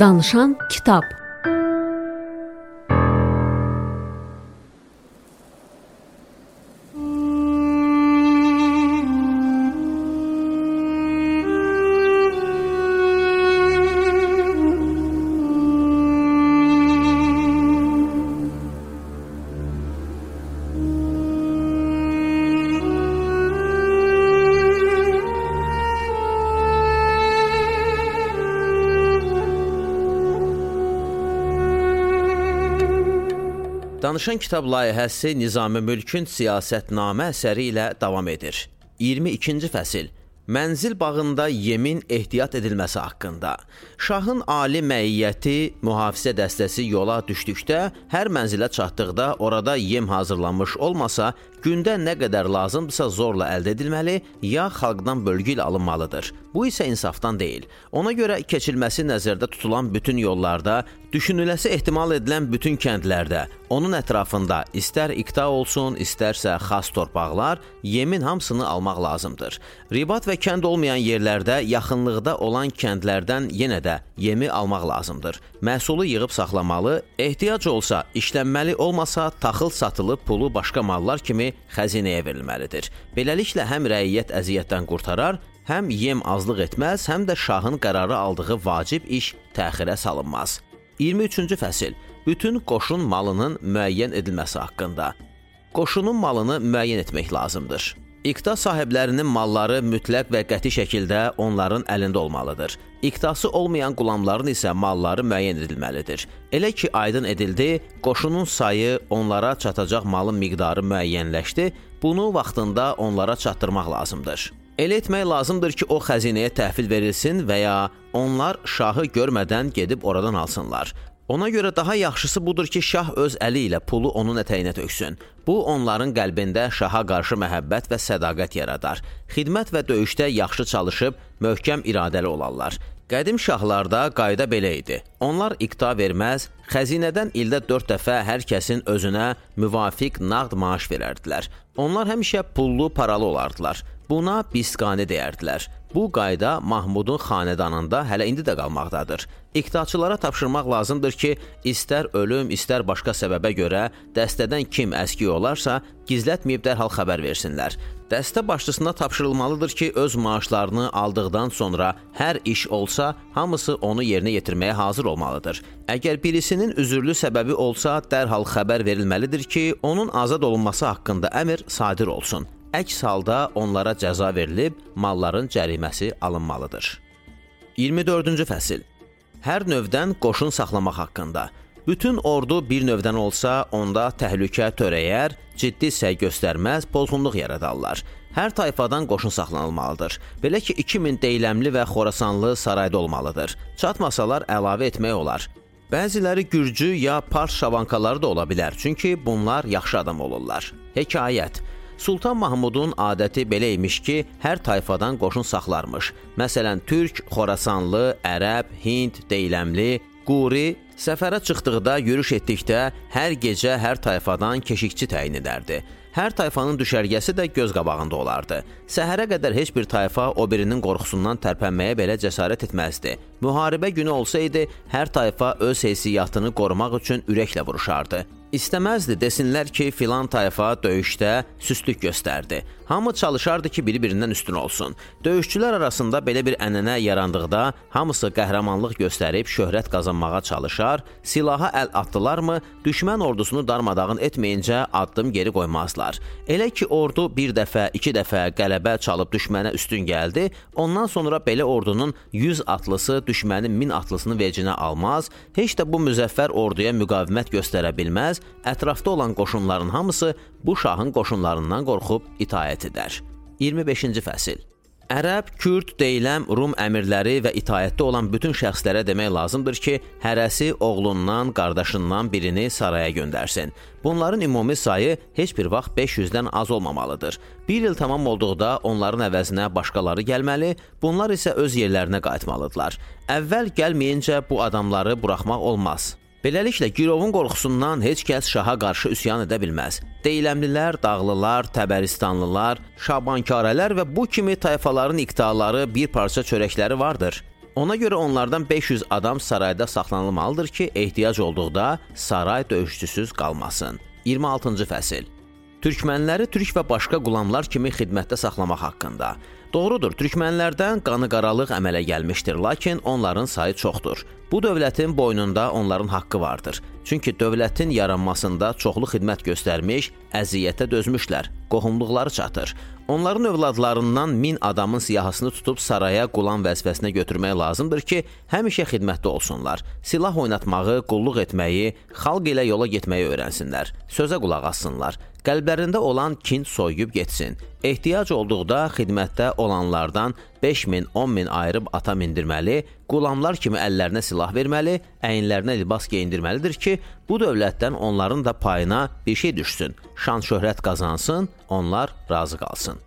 Danışan kitab Danışan kitab layihəsi Nizami Mülkün siyasətnamə əsəri ilə davam edir. 22-ci fəsil. Mənzil bağında yemin ehtiyat edilməsi haqqında. Şahın ali məiyyəti, mühafizə dəstəsi yola düşdükdə, hər mənzilə çatdıqda orada yem hazırlanmış olmasa, gündə nə qədər lazımdırsa zorla əldə edilməli, ya xalqdan bölgü ilə alınmalıdır. Bu isə insafdan deyil. Ona görə keçilməsi nəzərdə tutulan bütün yollarda, düşünüləsi ehtimal edilən bütün kəndlərdə, onun ətrafında istər iqta olsun, istərsə xas torpaqlar, yemin hamısını almaq lazımdır. Ribat və kənd olmayan yerlərdə, yaxınlıqda olan kəndlərdən yenə də yemi almaq lazımdır. Məhsulu yığıb saxlamalı, ehtiyac olsa işlənməli olmasa taxıl satılıb pulu başqa mallar kimi xəzinəyə verilməlidir. Beləliklə həm rəiyyət əziyyətdən qurtarar, həm yem azlıq etməz, həm də şahın qərarı aldığı vacib iş təxirə salınmaz. 23-cü fəsil. Bütün qoşun malının müəyyən edilməsi haqqında. Qoşunun malını müəyyən etmək lazımdır. İqta sahiblərinin malları mütləq və qəti şəkildə onların əlində olmalıdır. İqtası olmayan qulamların isə malları müəyyən edilməlidir. Elə ki aydın edildi, qoşunun sayı, onlara çatacaq malın miqdarı müəyyənləşdi, bunu vaxtında onlara çatdırmaq lazımdır. Elə etmək lazımdır ki, o xəzinəyə təhvil verilsin və ya onlar şahı görmədən gedib oradan alsınlar. Ona görə daha yaxşısı budur ki, şah öz əli ilə pulu onun ətəyinə töksün. Bu onların qəlbində şaha qarşı məhəbbət və sədaqət yaradar. Xidmət və döyüşdə yaxşı çalışıb möhkəm iradəli olarlar. Qədim şahlarda qayda belə idi. Onlar iqta verməz, xəzinədən ildə 4 dəfə hər kəsin özünə müvafiq nağd maaş verərdilər. Onlar həmişə pullu, paralı olardılar. Buna bisqani deyərdilər. Bu qayda Mahmudun xanədanında hələ indi də qalmaqdadır. İqtaçılara tapşırmaq lazımdır ki, istər ölüm, istər başqa səbəbə görə dəstədən kim əski olarsa, gizlətməyib dərhal xəbər versinlər. Dəstə başçısına tapşırılmalıdır ki, öz maaşlarını aldıqdan sonra hər iş olsa, hamısı onu yerinə yetirməyə hazır olmalıdır. Əgər birisinin üzürlü səbəbi olsa, dərhal xəbər verilməlidir ki, onun azad olunması haqqında əmr sadir olsun. Əks halda onlara cəza verilib, malların cəriməsi alınmalıdır. 24-cü fəsil. Hər növdən qoşun saxlamaq haqqında. Bütün ordu bir növdən olsa, onda təhlükə törəyər, ciddi səy göstərməz, pozğunluq yaradarlar. Hər tayfadan qoşun saxlanılmalıdır. Belə ki, 2000 deyləmli və xorasanlı sarayda olmalıdır. Çatmasalar əlavə etmək olar. Bəziləri gürcü ya pars şavankaları da ola bilər, çünki bunlar yaxşı adam olurlar. Hekayət Sultan Mahmudun adəti belə imiş ki, hər tayfadan qoşun saxlarmış. Məsələn, türk, xorasanlı, ərəb, hind, deyləmli, quri səfərə çıxdıqda, yürüş etdikdə hər gecə hər tayfadan keşikçi təyin edərdi. Hər tayfanın düşərgəsi də göz qabağında olardı. Səhərə qədər heç bir tayfa o birinin qorxusundan tərpənməyə belə cəsarət etməzdi. Müharibə günü olsaydı, hər tayfa öz heysiyyatını qorumaq üçün ürəklə vuruşardı. İstəməzdi desinlər ki, filan tayfa döyüşdə süstlük göstərdi. Hamı çalışardı ki, biri-birindən üstün olsun. Döyüşçülər arasında belə bir ənənə yarandıqda hamısı qəhrəmanlıq göstərib şöhrət qazanmağa çalışar, silaha əl atdılarmı, düşmən ordusunu darmadağın etməyincə addım geri qoymazlar. Elə ki, ordu bir dəfə, iki dəfə qələbə çalıb düşmənə üstün gəldi, ondan sonra belə ordunun 100 atlısı düşmənin 1000 atlısını vecinə almaz, heç də bu müzəffər orduya müqavimət göstərə bilməz, ətrafda olan qoşunların hamısı bu şahın qoşunlarından qorxub itaət edər. 25-ci fəsil. Ərəb, Kürd, Deyləm, Rum əmirləri və itaətdə olan bütün şəxslərə demək lazımdır ki, hərəsi oğlundan, qardaşından birini saraya göndərsin. Bunların ümumi sayı heç bir vaxt 500-dən az olmamalıdır. Bir il tamam olduqda onların əvəzinə başqaları gəlməli, bunlar isə öz yerlərinə qayıtmalıdırlar. Əvvəl gəlməyincə bu adamları buraxmaq olmaz. Beləliklə, girovun qorxusundan heç kəs şaha qarşı üsyan edə bilməz. Deyləmlilər, Dağlılar, Təbəristanlılar, Şabankarələr və bu kimi tayfaların iqtaları bir parça çörəkləri vardır. Ona görə onlardan 500 adam sarayda saxlanılmalıdır ki, ehtiyac olduqda saray döyüşçüsüz qalmasın. 26-cı fəsil. Türkmənləri türk və başqa qulamlar kimi xidmətdə saxlamaq haqqında. Doğrudur, türkmənlərdən qanı qaralıq əmələ gəlmişdir, lakin onların sayı çoxdur. Bu dövlətin boynunda onların haqqı vardır. Çünki dövlətin yaranmasında çoxlu xidmət göstərmiş, əziyyətə dözmüşlər, qohumluqları çatır. Onların övladlarından min adamın siyahısını tutub saraya qulam vəzifəsinə götürmək lazımdır ki, həmişə xidmətdə olsunlar. Silah oynatmağı, qulluq etməyi, xalq ilə yola getməyi öyrənsinlər. Sözə qulaq assınlar. Qəlblərində olan kin soyuyub getsin. Ehtiyac olduqda xidmətdə olanlardan 5000, 10000 ayırıb ata mindirməli, qulamlar kimi əllərinə silah verməli, əyinlərinə libas geyindirməlidir ki, bu dövlətdən onların da payına bir şey düşsün, şan-şöhrət qazansın, onlar razı qalsın.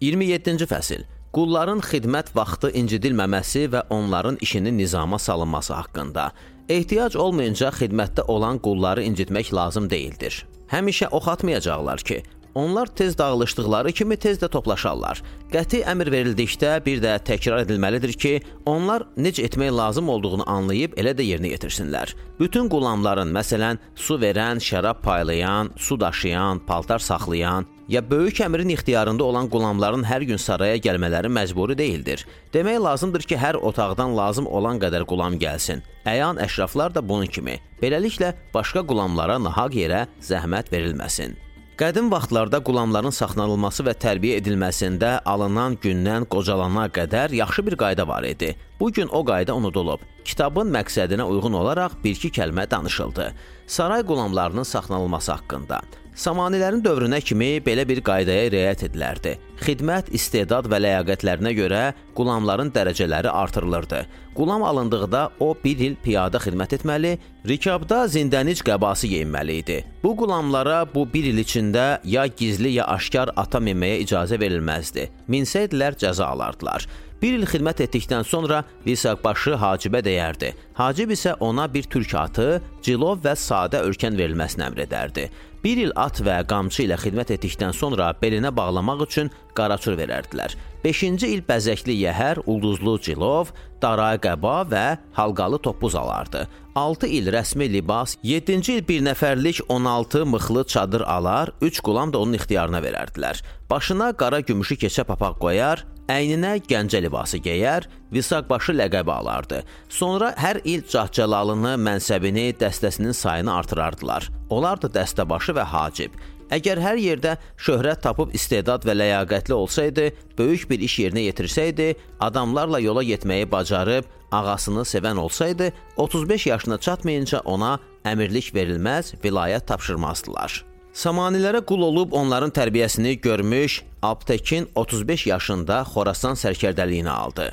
27-ci fəsil. Qulların xidmət vaxtı incidilməməsi və onların işinin nizama salınması haqqında. Ehtiyac olmayınca xidmətdə olan qulları incitmək lazım deyildir. Həmişə ox atmayacaqlar ki, Onlar tez dağılışdıqları kimi tez də toplaşarlar. Qəti əmr verildikdə bir də təkrar edilməlidir ki, onlar necə etmək lazım olduğunu anlayıb elə də yerinə yetirsinlər. Bütün qulamların, məsələn, su verən, şərab paylayan, su daşıyan, paltar saxlayan, ya böyük əmrin ixtiyarında olan qulamların hər gün saraya gəlmələri məcburi deyildir. Demək lazımdır ki, hər otaqdan lazım olan qədər qulam gəlsin. Əyan əşraflar da bunun kimi. Beləliklə başqa qulamlara nahaq yerə zəhmət verilməsin. Qədim vaxtlarda qulamların saxlanılması və tərbiyə edilməsində alınan gündən qocalana qədər yaxşı bir qayda var idi. Bu gün o qayda unudulub. Kitabın məqsədinə uyğun olaraq bir-iki kəlmə danışıldı. Saray qulamlarının saxlanılması haqqında. Samanilərin dövrünə kimi belə bir qaydaya riayət edilərdi. Xidmət, istedad və ləyaqətlərinə görə qulamların dərəcələri artırılırdı. Qulam alındıqda o 1 il piyada xidmət etməli, rikabda zindənic qəbası geyinməli idi. Bu qulamlara bu 1 il içində ya gizli ya aşkar ata minməyə icazə verilməzdi. Minsəydilər cəza alardılar. Bir il xidmət etdikdən sonra Visaqbaşı Hacibə deyərdi. Hacib isə ona bir türk atı, cilov və sadə ölkən verilməsini əmr edərdi. Bir il at və qamçı ilə xidmət etdikdən sonra belinə bağlamaq üçün qaraçur verərdilər. 5-ci il bəzəkli yəhər, ulduzlu cilov, dara qəba və halqalı topuz alardı. 6 il rəsmi libas, 7-ci il bir nəfərlik 16 mıxlı çadır alar, 3 qulam da onun ixtiyarına verərdilər. Başına qara gümüşü keçə papaq qoyar, əyninə gəncə libası geyər, visaqbaşı ləqəbi alardı. Sonra hər il cahcəlalını, mənsəbini, dəstəsinin sayını artırardılar. Olardı dəstəbaşı və hacib. Əgər hər yerdə şöhrət tapıb istedad və ləyaqətli olsaydı, böyük bir iş yerinə yetirsəydi, adamlarla yola getməyi bacarıb, ağasını sevən olsaydı, 35 yaşına çatmayınca ona əmirlik verilməz, vilayət tapşırmazdılar. Samanilərə qul olub onların tərbiyəsini görmüş, Aptekin 35 yaşında Xorasan sərkərdəliyini aldı.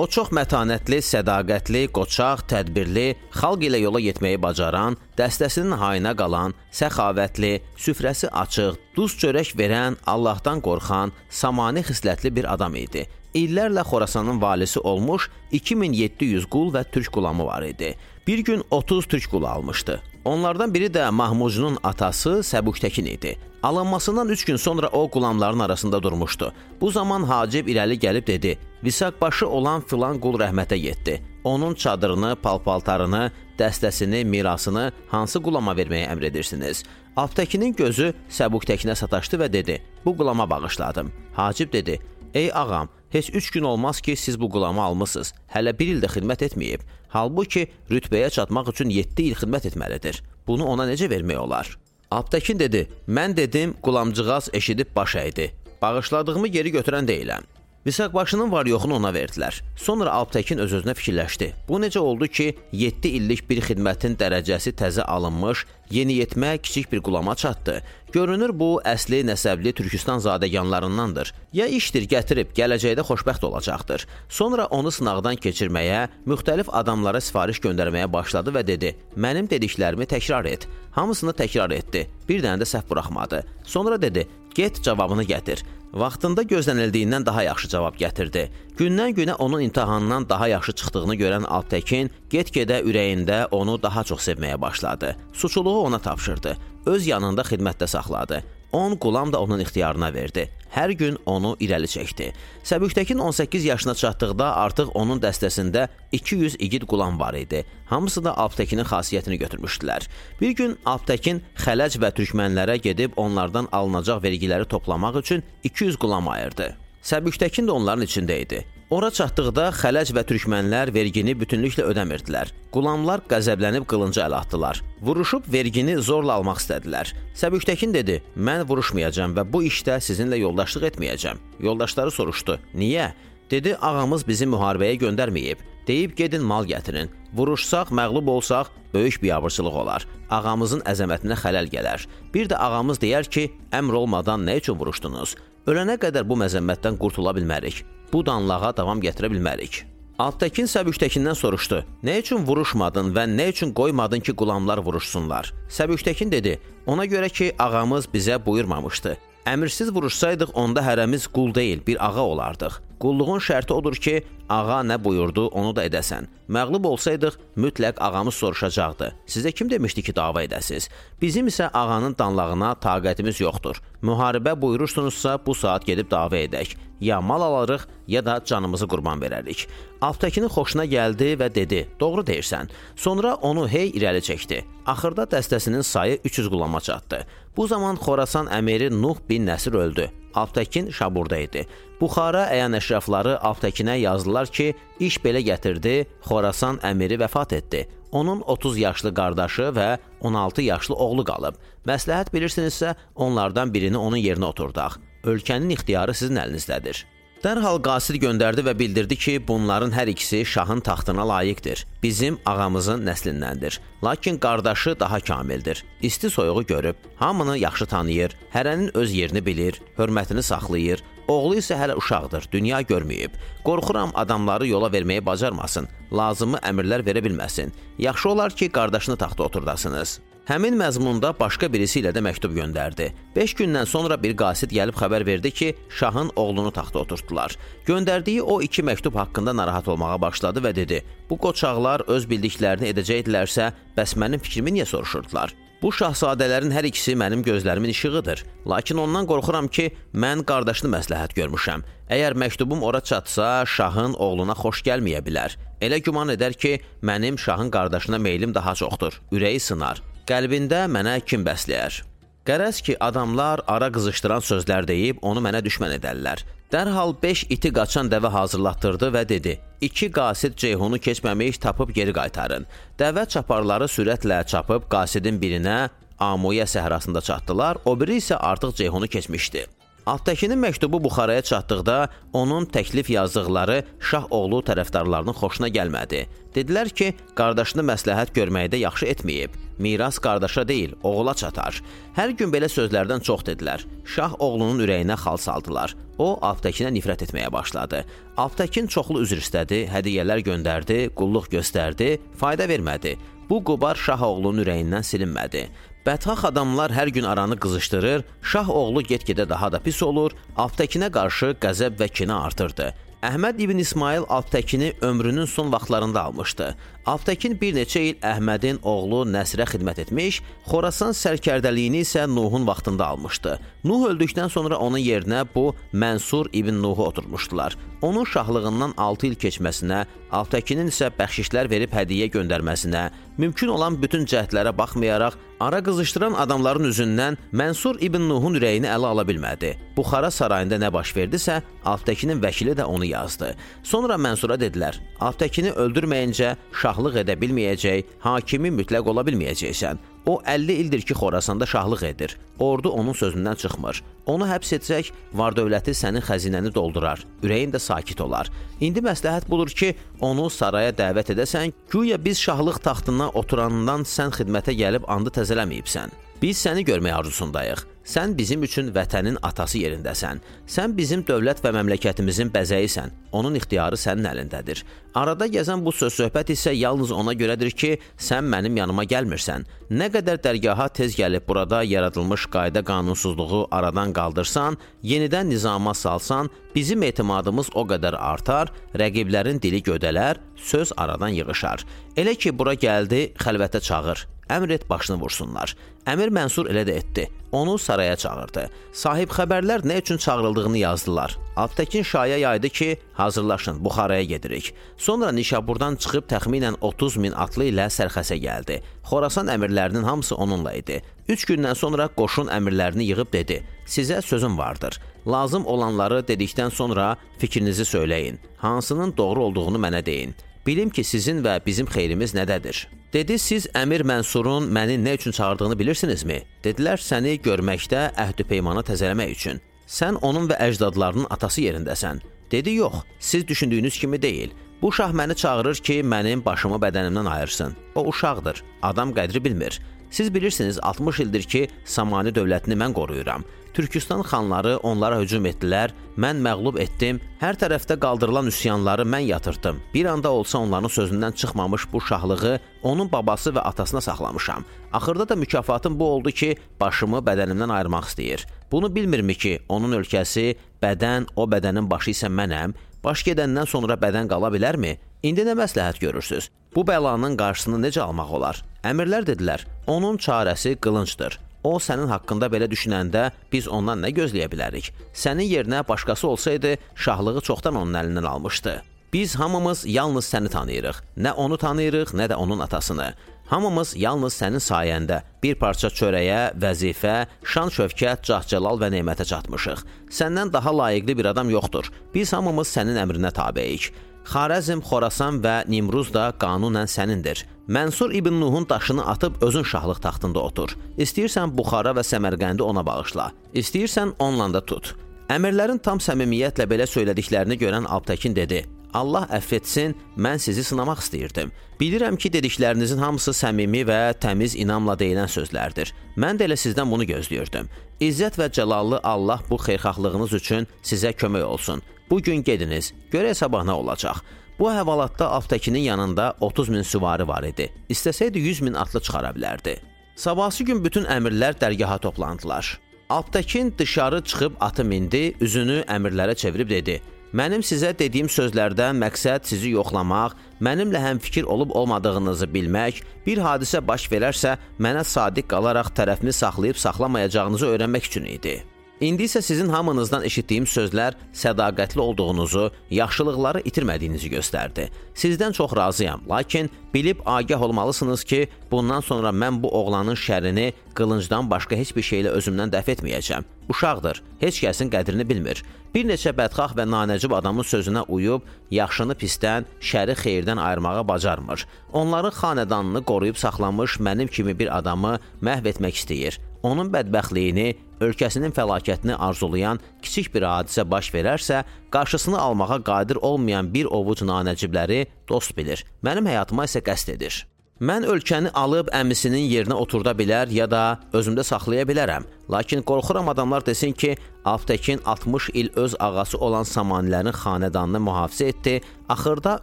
O çox mətanətli, sədaqətli, qoçaq, tədbirli, xalq ilə yola getməyi bacaran, dəstəsinin hayına qalan, səxavətli, süfrəsi açıq, duz çörək verən, Allahdan qorxan, samani xislətli bir adam idi. İllərlə Xorasanın valisi olmuş 2700 qul və türk qulamı var idi. Bir gün 30 türk qulu almışdı. Onlardan biri də Mahmucunun atası Səbuktekin idi. Alınmasından 3 gün sonra o qulamların arasında durmuşdu. Bu zaman Hacib irəli gəlib dedi: "Visaqbaşı olan filan qul rəhmətə getdi. onun çadırını, palpaltarını, dəstəsini, mirasını hansı qulama verməyə əmr edirsiniz? Aptekinin gözü Səbuktekinə sataşdı və dedi: "Bu qulama bağışladım." Hacib dedi: "Ey ağam, heç 3 gün olmaz ki, siz bu qulamı almısınız. Hələ 1 ildə xidmət etməyib. Halbuki rütbəyə çatmaq üçün 7 il xidmət etməlidir. Bunu ona necə vermək olar?" Aptekin dedi: "Mən dedim, qulamcığaz eşidib baş əydi. Bağışladığımı geri götürən deyiləm." Visaqbaşının var-yoxunu ona verdilər. Sonra Alptəkin öz-özünə fikirləşdi. Bu necə oldu ki, 7 illik bir xidmətin dərəcəsi təzə alınmış, yeniyetmə kiçik bir qulama çatdı. Görünür bu əsli nəsəbli Türkistan zadəganlarındandır. Ya işdir gətirib gələcəkdə xoşbəxt olacaqdır. Sonra onu sınaqdan keçirməyə, müxtəlif adamlara sifariş göndərməyə başladı və dedi: "Mənim dediklərimi təkrar et." Hamısını təkrar etdi. Bir dənə də səhv buraxmadı. Sonra dedi: "Get cavabını gətir." Vaxtında gözlənildiyindən daha yaxşı cavab gətirdi. Gündən-günə onun imtahandan daha yaxşı çıxdığını görən Alptəkin get-gedə ürəyində onu daha çox sevməyə başladı. Suçuluğu ona tapşırdı. Öz yanında xidmətdə saxladı. 10 qulam da onun ixtiyarına verdi. Hər gün onu irəli çəkdi. Səbükdəkin 18 yaşına çatdıqda artıq onun dəstəsində 200 igid qulam var idi. Hamısı da Alptəkinin xasiyyətini götürmüşdülər. Bir gün Alptəkin xələc və türkmənlərə gedib onlardan alınacaq vergiləri toplamaq üçün 200 qulam ayırdı. Səbükdəkin də onların içində idi. Ora çatdıqda xələc və türkmənlər vergini bütünlüklə ödəmirdilər. Qulamlar qəzəblənib qılıncı əl atdılar. Vuruşub vergini zorla almaq istədilər. Səbükdəkin dedi: "Mən vuruşmayacağam və bu işdə sizinlə yoldaşlıq etməyəcəm." Yoldaşları soruşdu: "Niyə?" Dedi: "Ağamız bizi müharibəyə göndərməyib. Deyib gedin mal gətirin. Vuruşsaq, məğlub olsaq, böyük biabırçılıq olar. Ağamızın əzəmətinə xələl gələr. Bir də ağamız deyər ki, əmr olmadan nə üçün vuruşdunuz? Ölənə qədər bu məzəmmətdən qurtula bilmərik. Bu danlağa davam gətirə bilmərik. Alttəkin Səbükdəkindən soruşdu: "Nə üçün vuruşmadın və nə üçün qoymadın ki, qulamlar vuruşsunlar?" Səbükdəkin dedi: "Ona görə ki, ağamız bizə buyurmamışdı. Əmirsiz vuruşsaydıq, onda hərəmiz qul deyil, bir ağa olardıq. Qulluğun şərti odur ki, ağa nə buyurdu, onu da edəsən. Məğlub olsaydıq, mütləq ağamız soruşacaqdı. Sizə kim demişdi ki, dava edəsiz? Bizim isə ağanın danlağına taqətimiz yoxdur. Müharibə buyurursunuzsa, bu saat gedib dava edək. Ya mal alarıq, ya da canımızı qurban verərik. Alttəkinin xoşuna gəldi və dedi: "Doğru deyirsən." Sonra onu hey irəli çəkdi. Axırda dəstəsinin sayı 300 qulama çatdı. Bu zaman Xorasan əmiri Nuh bin Nəsir öldü. Alptəkin Şaburda idi. Buxara əyan əşrafları Alptəkinə yazdılar ki, iş belə gətirdi, Xorasan əmiri vəfat etdi. Onun 30 yaşlı qardaşı və 16 yaşlı oğlu qalıb. Məsləhət bilirsinizsə, onlardan birini onun yerinə oturdaq. Ölkənin ixtiyarı sizin əlinizdədir. Dərhal qasid göndərdi və bildirdi ki, bunların hər ikisi şahın taxtına layiqdir. Bizim ağamızın nəslindəndir. Lakin qardaşı daha kamildir. İsti soyuğu görüb, hamını yaxşı tanıyır, hərənin öz yerini bilir, hörmətini saxlayır. Oğlu isə hələ uşaqdır, dünya görməyib. Qorxuram adamları yola verməyi bacarmasın, lazımı əmrlər verə bilməsin. Yaxşı olar ki, qardaşını taxta oturdasınız. Həmin məzmunda başqa birisi ilə də məktub göndərdi. 5 gündən sonra bir qasid gəlib xəbər verdi ki, şahın oğlunu taxta oturtdular. Göndərdiyi o iki məktub haqqında narahat olmağa başladı və dedi: "Bu qoçaqlar öz bildiklərini edəcəkdilərsə, bəs mənim fikrimi niyə soruşurdular?" Bu şahzadələrin hər ikisi mənim gözlərimin işığıdır. Lakin ondan qorxuram ki, mən qardaşını məsləhət görmüşəm. Əgər məktubum ora çatsa, şahın oğluna xoş gəlməyə bilər. Elə güman edər ki, mənim şahın qardaşına meylim daha çoxdur. Ürəyi sınar. Qəlbində mənə kim bəsləyər? Qərəz ki, adamlar ara qızışdıran sözlər deyib onu mənə düşmən edərlər. Dərhal 5 iti qaçan dəvə hazırlatdırdı və dedi: "İki qasid Ceyhunu keçməmiş tapıb geri qaytarın." Dəvə çaparları sürətlə çapıb qasidin birinə Amuya səhrasında çatdılar, o biri isə artıq Ceyhunu keçmişdi. Altdakinin məktubu Buxaraya çatdıqda onun təklif yazdıqları şah oğlu tərəfdarlarının xoşuna gəlmədi. Dedilər ki, qardaşını məsləhət görməkdə yaxşı etməyib. Miras qardaşa deyil, oğula çatar. Hər gün belə sözlərdən çox dedilər. Şah oğlunun ürəyinə xal saldılar. O Alptəkinə nifrət etməyə başladı. Alptəkin çoxlu üzr istədi, hədiyyələr göndərdi, qulluq göstərdi, fayda vermədi. Bu qubar şah oğlunun ürəyindən silinmədi. Bədxax adamlar hər gün aranı qızışdırır, şah oğlu get-gedə daha da pis olur, Alptəkinə qarşı qəzəb və kinə artırdı. Əhməd ibn İsmail Alptəkini ömrünün son vaxtlarında almışdı. Alptəkin bir neçə il Əhmədin oğlu Nəsrə xidmət etmiş, Xorasan sərkərdəliyini isə Nuhun vaxtında almışdı. Nuh öldükdən sonra onun yerinə bu Mənsur ibn Nuhu oturmuşdular. Onun şahlığından 6 il keçməsinə, Alptəkinin isə bəxşişlər verib hədiyyə göndərməsinə, mümkün olan bütün cəhdlərə baxmayaraq ara qızışdıran adamların üzündən Mənsur ibn Nuhun ürəyini ələ ala bilmədi. Buxara sarayında nə baş verdisə, Alptəkinin vəkili də onu yazdı. Sonra Mənsura dedilər: "Alptəkini öldürməyincə şahlıq edə bilməyəcək, hakimi mütləq ola bilməyəcəksən. O 50 ildir ki, Xorasanda şahlıq edir. Ordu onun sözündən çıxmır. Onu həbs etsək, var-dövləti sənin xəzinəni doldurar. Ürəyin də sakit olar. İndi məsləhət budur ki, onu saraya dəvət edəsən, güya biz şahlıq taxtına oturandan sən xidmətə gəlib andı təzələməyibsən. Biz səni görmək arzusundayıq. Sən bizim üçün vətənin atası yerindəsən. Sən bizim dövlət və məmləkətimizin bəzəyisən. Onun ixtiyarı sənin əlindədir. Arada gəzən bu söz-söhbət isə yalnız ona görədir ki, sən mənim yanıma gəlmirsən. Nə qədər dərgaha tez gəlib burada yaradılmış qayda qanunsuzluğu aradan qaldırsan, yenidən nizama salsan, bizim etimadımız o qədər artar, rəqiblərin dili gödələr, söz aradan yığışar. Elə ki, bura gəldi, xəlvətə çağır. Əmr et başını vursunlar. Əmir Mənsur elə də etdi. Onu saraya çağırdı. Sahib xəbərlər nə üçün çağırıldığını yazdılar. Alptəkin şaya yaydı ki, hazırlaşın, Buxaraya gedirik. Sonra Nişaburdan çıxıb təxminən 30 min atlı ilə sərxəsə gəldi. Xorasan əmirlərinin hamısı onunla idi. Üç gündən sonra qoşun əmirlərini yığıb dedi: "Sizə sözüm vardır. Lazım olanları dedikdən sonra fikrinizi söyləyin. Hansının doğru olduğunu mənə deyin." Bilim ki, sizin və bizim xeyrimiz nədədir? Dedi, siz Əmir Mənsurun məni nə üçün çağırdığını bilirsinizmi? Dedilər, səni görməkdə əhd-i peymana təzələmək üçün. Sən onun və əcdadlarının atası yerindəsən. Dedi, yox, siz düşündüyünüz kimi deyil. Bu şah məni çağırır ki, mənim başımı bədənimdən ayırsın. O uşaqdır, adam qədri bilmir. Siz bilirsiniz, 60 ildir ki, Samani dövlətini mən qoruyuram. Türkistan xanları onlara hücum etdilər, mən məğlub etdim, hər tərəfdə qaldırılan üsyanları mən yatırtdım. Bir anda olsa onların sözündən çıxmamış bu şahlığı onun babası və atasına saxlamışam. Axırda da mükafatım bu oldu ki, başımı bədənimdən ayırmaq istəyir. Bunu bilmirmi ki, onun ölkəsi, bədən, o bədənin başı isə mənəm, baş gedəndən sonra bədən qala bilərmi? İndi nə məsləhət görürsüz? Bu bəlanın qarşısını necə almaq olar? Əmirlər dedilər, onun çarəsi qılıncdır. O sənin haqqında belə düşünəndə biz ondan nə gözləyə bilərik? Sənin yerinə başqası olsaydı, şahlığı çoxdan onun əlindən almışdı. Biz hamımız yalnız səni tanıyırıq. Nə onu tanıyırıq, nə də onun atasını. Hamımız yalnız sənin sayəndə bir parça çörəyə, vəzifə, şan şövkət, cah-cəlal və nemətə çatmışıq. Səndən daha layiqli bir adam yoxdur. Biz hamımız sənin əmrinə tabeyik. Xarəzm, Xorasan və Nimruz da qanunən sənindir. Mənsur ibn Nuhun daşını atıb özün şahlıq taxtında otur. İstəyirsən Buxara və Səmərqəndi ona bağışla. İstəyirsən onunla da tut. Əmirlərin tam səmimiyyətlə belə söylədiklərini görən Alptəkin dedi: Allah əff etsin, mən sizi sınamaq istəyirdim. Bilirəm ki, dediklərinizin hamısı səmimi və təmiz inamla deyilən sözlərdir. Mən də elə sizdən bunu gözləyirdim. İzzət və cəlallı Allah bu xeyirxahlığınız üçün sizə kömək olsun. Bu gün gediniz, görək sabah nə olacaq. Bu həvalatda Alptəkinin yanında 30 min süvari var idi. İstəsəydi 100 min atlı çıxara bilərdi. Sabahsı gün bütün əmirlər dərgaha toplandılar. Alptəkin dışarı çıxıb atı mindi, üzünü əmirlərə çevirib dedi: Mənim sizə dediyim sözlərdən məqsəd sizi yoxlamaq, mənimlə həmfikir olub olmadığınızı bilmək, bir hadisə baş verərsə mənə sadiq qalaraq tərəfimi saxlayıb saxlamayacağınızı öyrənmək üçün idi. İndi isə sizin hamınızdan eşitdiyim sözlər sədaqətli olduğunuzu, yaxşılıqları itirmədiyinizi göstərdi. Sizdən çox razıyam, lakin bilib agah olmalısınız ki, bundan sonra mən bu oğlanın şərini qılıncdan başqa heç bir şeylə özümdən dəf etməyəcəm. Uşaqdır, heç kəsin qədrini bilmir. Bir neçə bədxah və nanəcib adamın sözünə uyub, yaxşını pisdən, şəri xeyirdən ayırmağa bacarmır. Onların xanədanını qoruyub saxlamış mənim kimi bir adamı məhv etmək istəyir. Onun bədbəxtliyini, ölkəsinin fəlakətini arzulayan kiçik bir hadisə baş verərsə, qarşısını almağa qadir olmayan bir ovuc nanəcibləri dost bilir. Mənim həyatıma isə qəsd edir. Mən ölkəni alıb əmisinin yerinə oturda bilər ya da özümdə saxlaya bilərəm. Lakin qorxuram adamlar desin ki, Alptəkin 60 il öz ağası olan Samanilərin xanədanını mühafizə etdi, axırda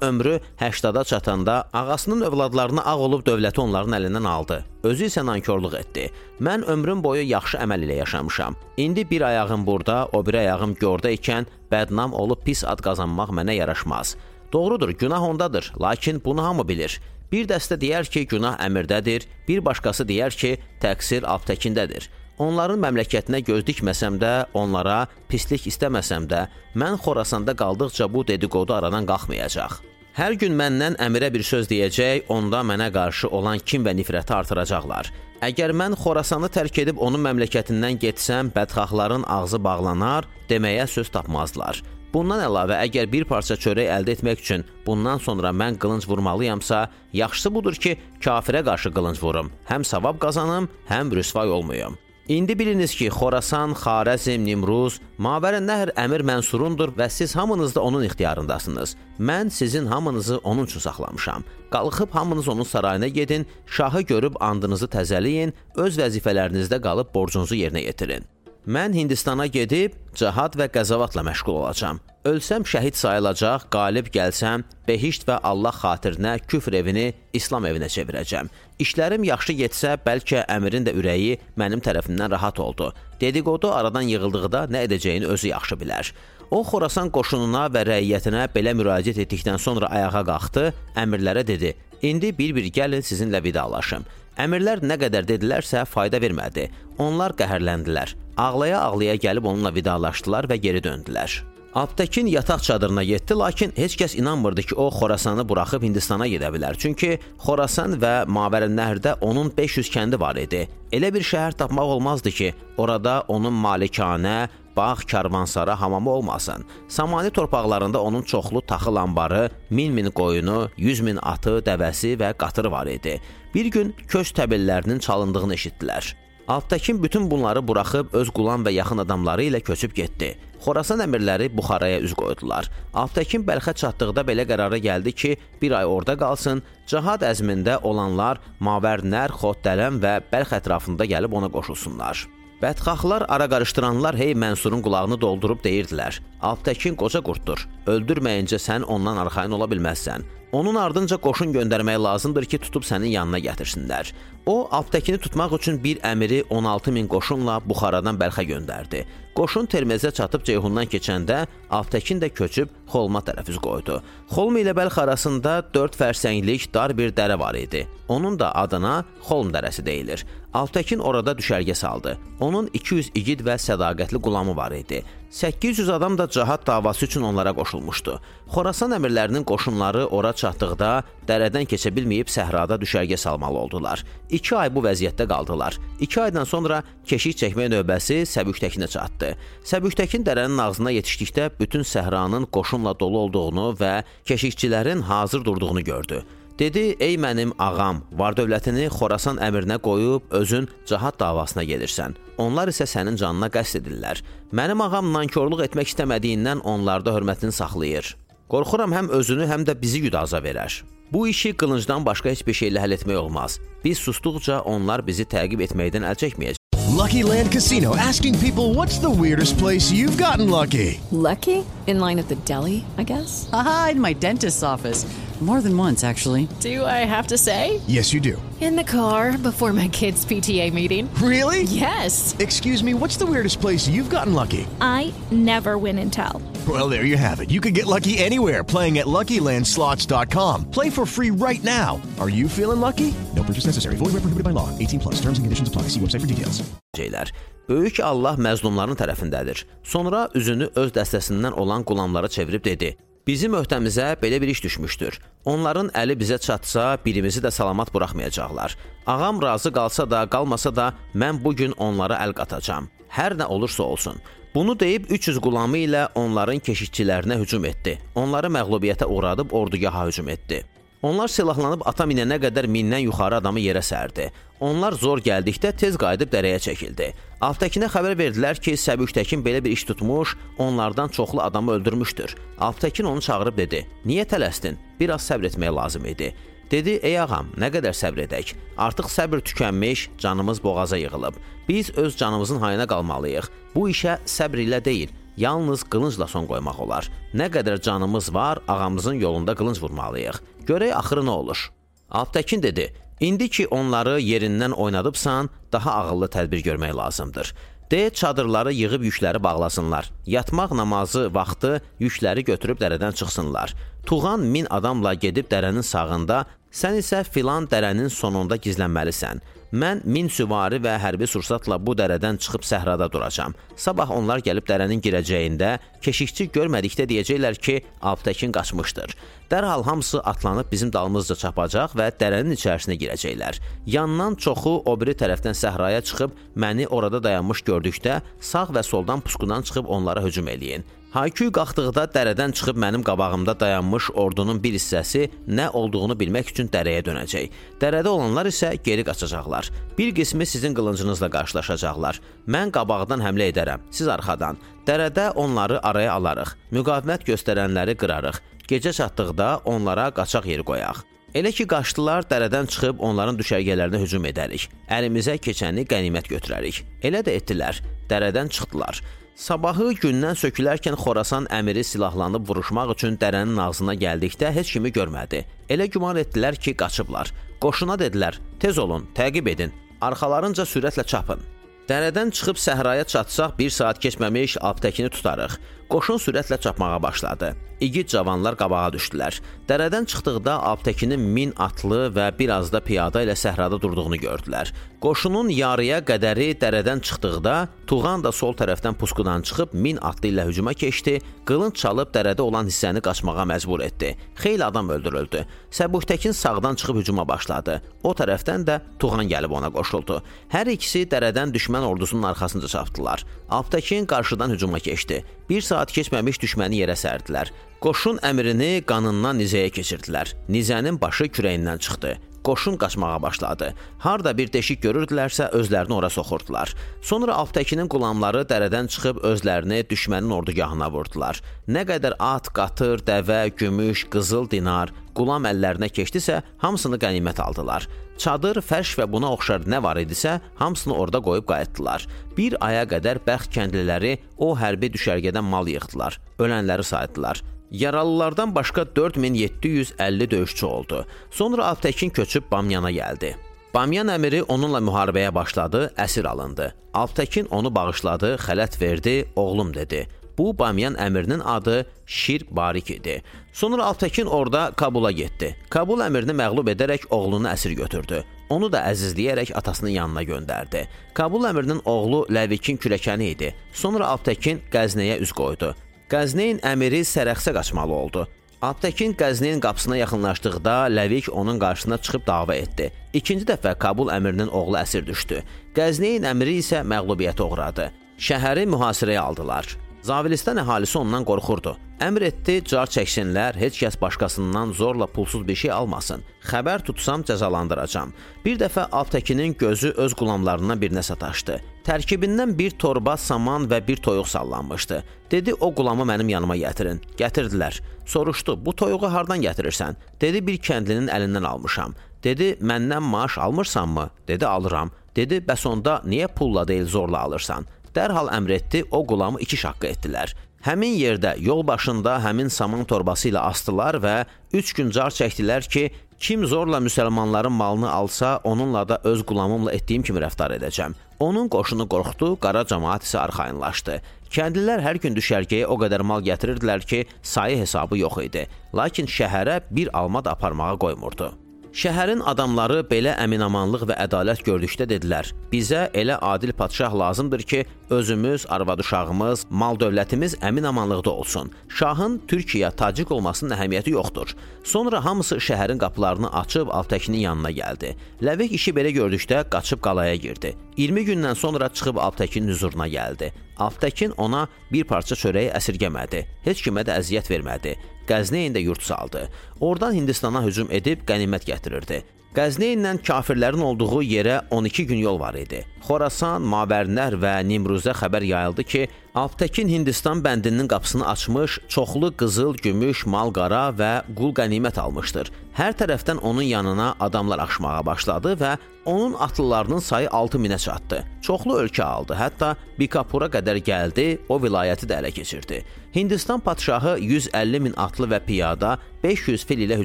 ömrü 80-a çatanda ağasının övladlarına ağ olub dövləti onların əlindən aldı. Özü isə nankorluq etdi. Mən ömrüm boyu yaxşı əməl ilə yaşamışam. İndi bir ayağım burada, o bir ayağım gorda ikən bədnam olub pis ad qazanmaq mənə yaraşmaz. Doğrudur, günah ondadır, lakin bunu hamı bilir. Bir dəstə deyər ki, günah əmirdədir, bir başqası deyər ki, təqsir Aptəkindədir. Onların məmləkətinə göz dikməsəm də, onlara pislik istəməsəm də, mən Xorasanda qaldıqca bu dedikodu aradan qalxmayacaq. Hər gün məndən əmirə bir söz deyəcək, onda mənə qarşı olan kin və nifrəti artıracaqlar. Əgər mən Xorasanı tərk edib onun məmləkətindən getsəm, bədxahların ağzı bağlanar, deməyə söz tapmazlar. Bundan əlavə, əgər bir parça çörək əldə etmək üçün bundan sonra mən qılınc vurmalıyamsa, yaxşısı budur ki, kafirə qarşı qılınc vurum. Həm savab qazanım, həm rüsvay olmayım. İndi biliniz ki, Xorasan, Xarəzm, Nimruz, Mavərən Nəhr Əmir Mənsurundur və siz hamınız da onun ixtiyarındasınız. Mən sizin hamınızı onun üçün saxlamışam. Qalxıb hamınız onun sarayına gedin, şahı görüb andınızı təzəliyin, öz vəzifələrinizdə qalıb borcunuzu yerinə yetirin. Mən Hindistana gedib cihad və qəzavatla məşğul olacağam. Ölsəm şəhid sayılacaq, qalib gəlsəm, behişt və Allah xatirinə küfr evini İslam evinə çevirəcəm. İşlərim yaxşı getsə, bəlkə əmirin də ürəyi mənim tərəfimdən rahat oldu. Dedikodu aradan yığıldıqda nə edəcəyini özü yaxşı bilər. O Xorasan qoşununa və rəiyyətinə belə müraciət etdikdən sonra ayağa qalxdı, əmirlərə dedi: "İndi bir-bir gəlin sizinlə vidalaşım." Əmirlər nə qədər dedilərsə fayda vermədi. Onlar qəhərləndilər. Ağlaya-ağlaya gəlib onunla vidalaşdılar və geri döndülər. Aptekin yataq çadırına getdi, lakin heç kəs inanmırdı ki, o Xorasanı buraxıb Hindistana gedə bilər. Çünki Xorasan və Mavərənnəhərdə onun 500 kəndi var idi. Elə bir şəhər tapmaq olmazdı ki, orada onun malikanə, bağ, karvansara, hamamı olmasın. Samani torpaqlarında onun çoxlu taxıl anbarı, min min qoyunu, yüz min atı, dəvəsi və qatırı var idi. Bir gün köç təbillərinin çalındığını eşitdilər. Alptakin bütün bunları buraxıb öz qulan və yaxın adamları ilə köçüb getdi. Xorasan əmirləri Buxaraya üz qoydular. Alptakin Bəlxə çatdıqda belə qərara gəldi ki, bir ay orada qalsın, cihad əzmində olanlar Mavərnər, Xoddələm və Bəlx ətrafında gəlib ona qoşulsunlar. Bədxahlar ara qarışdıranlar hey Mənsurun qulağını doldurub deyirdilər: "Alptəkin qoca qurtdur. Öldürməyincə sən ondan arxayın ola bilməzsən. Onun ardınca qoşun göndərmək lazımdır ki, tutub sənin yanına gətirsinlər." O, Alptəkini tutmaq üçün bir əmiri 16 min qoşunla Buxaradan Bəlxə göndərdi. Qoşun Termezə çatıb Ceyhundan keçəndə Alptəkin də köçüb Xolma tərəf üz qoydu. Xolm ilə Bəlx arasında 4 fərsənglik dar bir dərə var idi. Onun da adına Xolm dərəsi deyilir. Alptəkin orada düşərgə saldı. Onun 200 igid və sədaqətli qulamı var idi. 800 adam da cihad davası üçün onlara qoşulmuşdu. Xorasan əmirlərinin qoşunları ora çatdıqda dərədən keçə bilməyib səhrada düşərgə salmalı oldular. 2 ay bu vəziyyətdə qaldılar. 2 aydan sonra keşik çəkmək növbəsi Səbükdəkinə çatdı. Səbükdəkin dərənin ağzına yetişdikdə bütün səhranın qoşunla dolu olduğunu və keşikçilərin hazır durduğunu gördü. Dedi: "Ey mənim ağam, var dövlətini Xorasan əmirinə qoyub özün cihad davasına gedirsən. Onlar isə sənin canına qəsd edirlər. Mənim ağam nankorluq etmək istəmədiyindən onlarda hörmətini saxlayır. Qorxuram həm özünü, həm də bizi güdaza verər. Bu işi qılıncdan başqa heç bir şeylə həll etmək olmaz. Biz sustuqca onlar bizi təqib etməkdən əl çəkməyəcək." Lucky Land Casino asking people what's the weirdest place you've gotten lucky? Lucky? In line at the deli, I guess. Aha, in my dentist's office. More than once, actually. Do I have to say? Yes, you do. In the car before my kids' PTA meeting. Really? Yes. Excuse me, what's the weirdest place you've gotten lucky? I never win and tell. Well, there you have it. You can get lucky anywhere playing at LuckyLandSlots.com. Play for free right now. Are you feeling lucky? No purchase necessary. Void where prohibited by law. 18 plus. Terms and conditions apply. See website for details. Şeylər. Böyük Allah məzlumların tərəfindədir. Sonra üzünü öz dəstəsindən olan qulamlara çevirib dedi: Bizim öhdəmizə belə bir iş düşmüşdür. Onların əli bizə çatsa, birimizi də salamat buraxmayacaqlar. Ağam razı qalsa da, qalmasa da mən bu gün onlara əl qatacağam. Hər nə olursa olsun. Bunu deyib 300 qulamı ilə onların keşikçilərinə hücum etdi. Onları məğlubiyyətə uğradıb ordugaha hücum etdi. Onlar silahlanıb ata minənə qədər mindən yuxarı adamı yerə sərdi. Onlar zor gəldikdə tez qayıdıb dərəyə çəkildi. Alptəkinə xəbər verdilər ki, Səbükdəkin belə bir iş tutmuş, onlardan çoxlu adamı öldürmüşdür. Alptəkin onu çağırıb dedi: "Niyə tələsdin? Biraz səbr etmək lazım idi." Dedi: "Ey ağam, nə qədər səbr edək? Artıq səbr tükənmiş, canımız boğaza yığılıb. Biz öz canımızın hayına qalmalıyıq. Bu işə səbr ilə deyil, yalnız qılıncla son qoymaq olar. Nə qədər canımız var, ağamızın yolunda qılınc vurmalıyıq. Görək axırı nə olur." Alptəkin dedi: "İndi ki onları yerindən oynadıbsan, daha ağıllı tədbir görmək lazımdır." De çadırları yığıb yükləri bağlasınlar. Yatmaq namazı vaxtı yükləri götürüb dərədən çıxsınlar. Tuğan min adamla gedib dərənin sağında, sən isə filan dərənin sonunda gizlənməlisən. Mən min süvari və hərbi sursatla bu dərədən çıxıb səhrada duracam. Sabah onlar gəlib dərənin girəcəyində keşikçi görmədikdə deyəcəklər ki, Alptəkin qaçmışdır. Dərhal hamısı atlanıb bizim dalımızca çapacaq və dərənin içərisinə girəcəklər. Yandan çoxu o biri tərəfdən səhraya çıxıb məni orada dayanmış gördükdə sağ və soldan puskudan çıxıb onlara hücum eləyin. Hayküy qalxdıqda dərədən çıxıb mənim qabağımda dayanmış ordunun bir hissəsi nə olduğunu bilmək üçün dərəyə dönəcək. Dərədə olanlar isə geri qaçacaqlar. Bir qismi sizin qılıncınızla qarşılaşacaqlar. Mən qabaqdan həmlə edərəm, siz arxadan. Dərədə onları araya alarıq. Müqavimət göstərənləri qırarıq. Gecə çatdıqda onlara qaçaq yeri qoyaq. Elə ki qaçdılar, dərədən çıxıb onların düşərgələrinə hücum edərik. Əlimizə keçəni qənimət götürərik. Elə də etdilər. Dərədən çıxdılar. Sabahı gündən sökülərkən Xorasan əmiri silahlanıb vuruşmaq üçün dərənin ağzına gəldikdə heç kimi görmədi. Elə güman etdilər ki, qaçıblar. Qoşuna dedilər: "Tez olun, təqib edin. Arxalarınca sürətlə çapın." Dərədən çıxıb səhraya çatsaq 1 saat keçməmiş Aptəkini tutarıq. Qoşun sürətlə çapmağa başladı. İgid cavanlar qabağa düşdülər. Dərədən çıxdıqda Aptəkinin min atlı və biraz da piyada ilə səhrada durduğunu gördülər. Qoşunun yarıya qədəri dərədən çıxdıqda Tuğan da sol tərəfdən puskudan çıxıb min atlı ilə hücuma keçdi, qılınc çalıb dərədə olan hissəni qaçmağa məcbur etdi. Xeyli adam öldürüldü. Səbuhtəkin sağdan çıxıb hücuma başladı. O tərəfdən də Tuğan gəlib ona qoşuldu. Hər ikisi dərədən düşmən ordusunun arxasınca çapdılar. Aptəkin qarşıdan hücuma keçdi. Bir saat keçməmiş düşməni yerə sərdilər. Qoşun əmrini qanından nizəyə keçirdilər. Nizənin başı kürəyindən çıxdı. Qoşun qaçmağa başladı. Harda bir deşik görürdülərsə özlərini ora soxurdular. Sonra Alptəkinin qulamları dərədən çıxıb özlərini düşmənin ordugahına vurdular. Nə qədər at, qatır, dəvə, gümüş, qızıl dinar, qulam əllərinə keçdisə, hamısını qənimət aldılar. Çadır, fərş və buna oxşar nə var idisə, hamısını orada qoyub qayıtdılar. Bir aya qədər bəxt kəndliləri o hərbi düşərgədən mal yığdılar. Ölənləri saydılar. Yaralılardan başqa 4750 döyüşçü oldu. Sonra Alptəkin köçüb Bamyana gəldi. Bamyan əmiri onunla müharibəyə başladı, əsir alındı. Alptəkin onu bağışladı, xələt verdi, oğlum dedi. Bu Bamyan əmirinin adı Şir Barik idi. Sonra Alptəkin orada Kabula getdi. Kabul əmirini məğlub edərək oğlunu əsir götürdü. Onu da əzizləyərək atasının yanına göndərdi. Kabul əmirinin oğlu Ləvikin kürəkəni idi. Sonra Alptəkin Qəznəyə üz qoydu. Qəzneyn əmiri sərəxsə qaçmalı oldu. Aptekin Qəzneyn qapısına yaxınlaşdıqda Ləvik onun qarşısına çıxıb dava etdi. İkinci dəfə Kabul əmirinin oğlu əsir düşdü. Qəzneyn əmiri isə məğlubiyyətə uğradı. Şəhəri mühasirəyə aldılar. Zavilistan əhalisi ondan qorxurdu. Əmr etdi, car çəksinlər, heç kəs başqasından zorla pulsuz bir şey almasın. Xəbər tutsam cəzalandıracam. Bir dəfə Altəkinin gözü öz qulamlarından birinə sataşdı. Tərkibindən bir torba saman və bir toyuq sallanmışdı. Dedi, o qulamı mənim yanıma gətirin. Gətirdilər. Soruşdu, bu toyuğu hardan gətirirsən? Dedi, bir kəndlinin əlindən almışam. Dedi, məndən maaş almırsanmı? Dedi, alıram. Dedi, bəs onda niyə pulla deyil zorla alırsan? Dərhal əmr etdi, o qulamı iki şaqqa etdilər. Həmin yerdə yol başında həmin saman torbası ilə asdılar və üç gün car çəkdilər ki, kim zorla müsəlmanların malını alsa, onunla da öz qulamımla etdiyim kimi rəftar edəcəm. Onun qoşunu qorxdu, qara cəmaət isə arxayınlaşdı. Kəndlilər hər gün düşərgəyə o qədər mal gətirirdilər ki, sayı hesabı yox idi. Lakin şəhərə bir alma da aparmağa qoymurdu. Şəhərin adamları belə əminamanlıq və ədalət gördükdə dedilər: "Bizə elə adil padşah lazımdır ki, özümüz, arvad-uşağımız, mal-dövlətimiz əminamanlıqda olsun. Şahın Türkiyə tacik olmasının əhəmiyyəti yoxdur." Sonra hamısı şəhərin qapılarını açıb Altəkinin yanına gəldi. Ləvik işi belə gördükdə qaçıb qalaya girdi. 20 gündən sonra çıxıb Altəkinin huzuruna gəldi. Altəkin ona bir parça çörəyi əsirgəmədi. Heç kimə də əziyyət vermədi. Qəzneyində yurt saldı. Oradan Hindistana hücum edib qənimət gətirirdi. Qəzneyinlə kafirlərin olduğu yerə 12 gün yol var idi. Xorasan, Mabərnər və Nimruzə xəbər yayıldı ki, Alptəkin Hindistan bəndinin qapısını açmış, çoxlu qızıl, gümüş, mal-qara və qul qənimət almışdır. Hər tərəfdən onun yanına adamlar axışmağa başladı və onun atlılarının sayı 6 minə çatdı. Çoxlu ölkə aldı, hətta Bikapura qədər gəldi, o vilayəti də ələ keçirdi. Hindistan padşahı 150 min atlı və piyada 500 fil ilə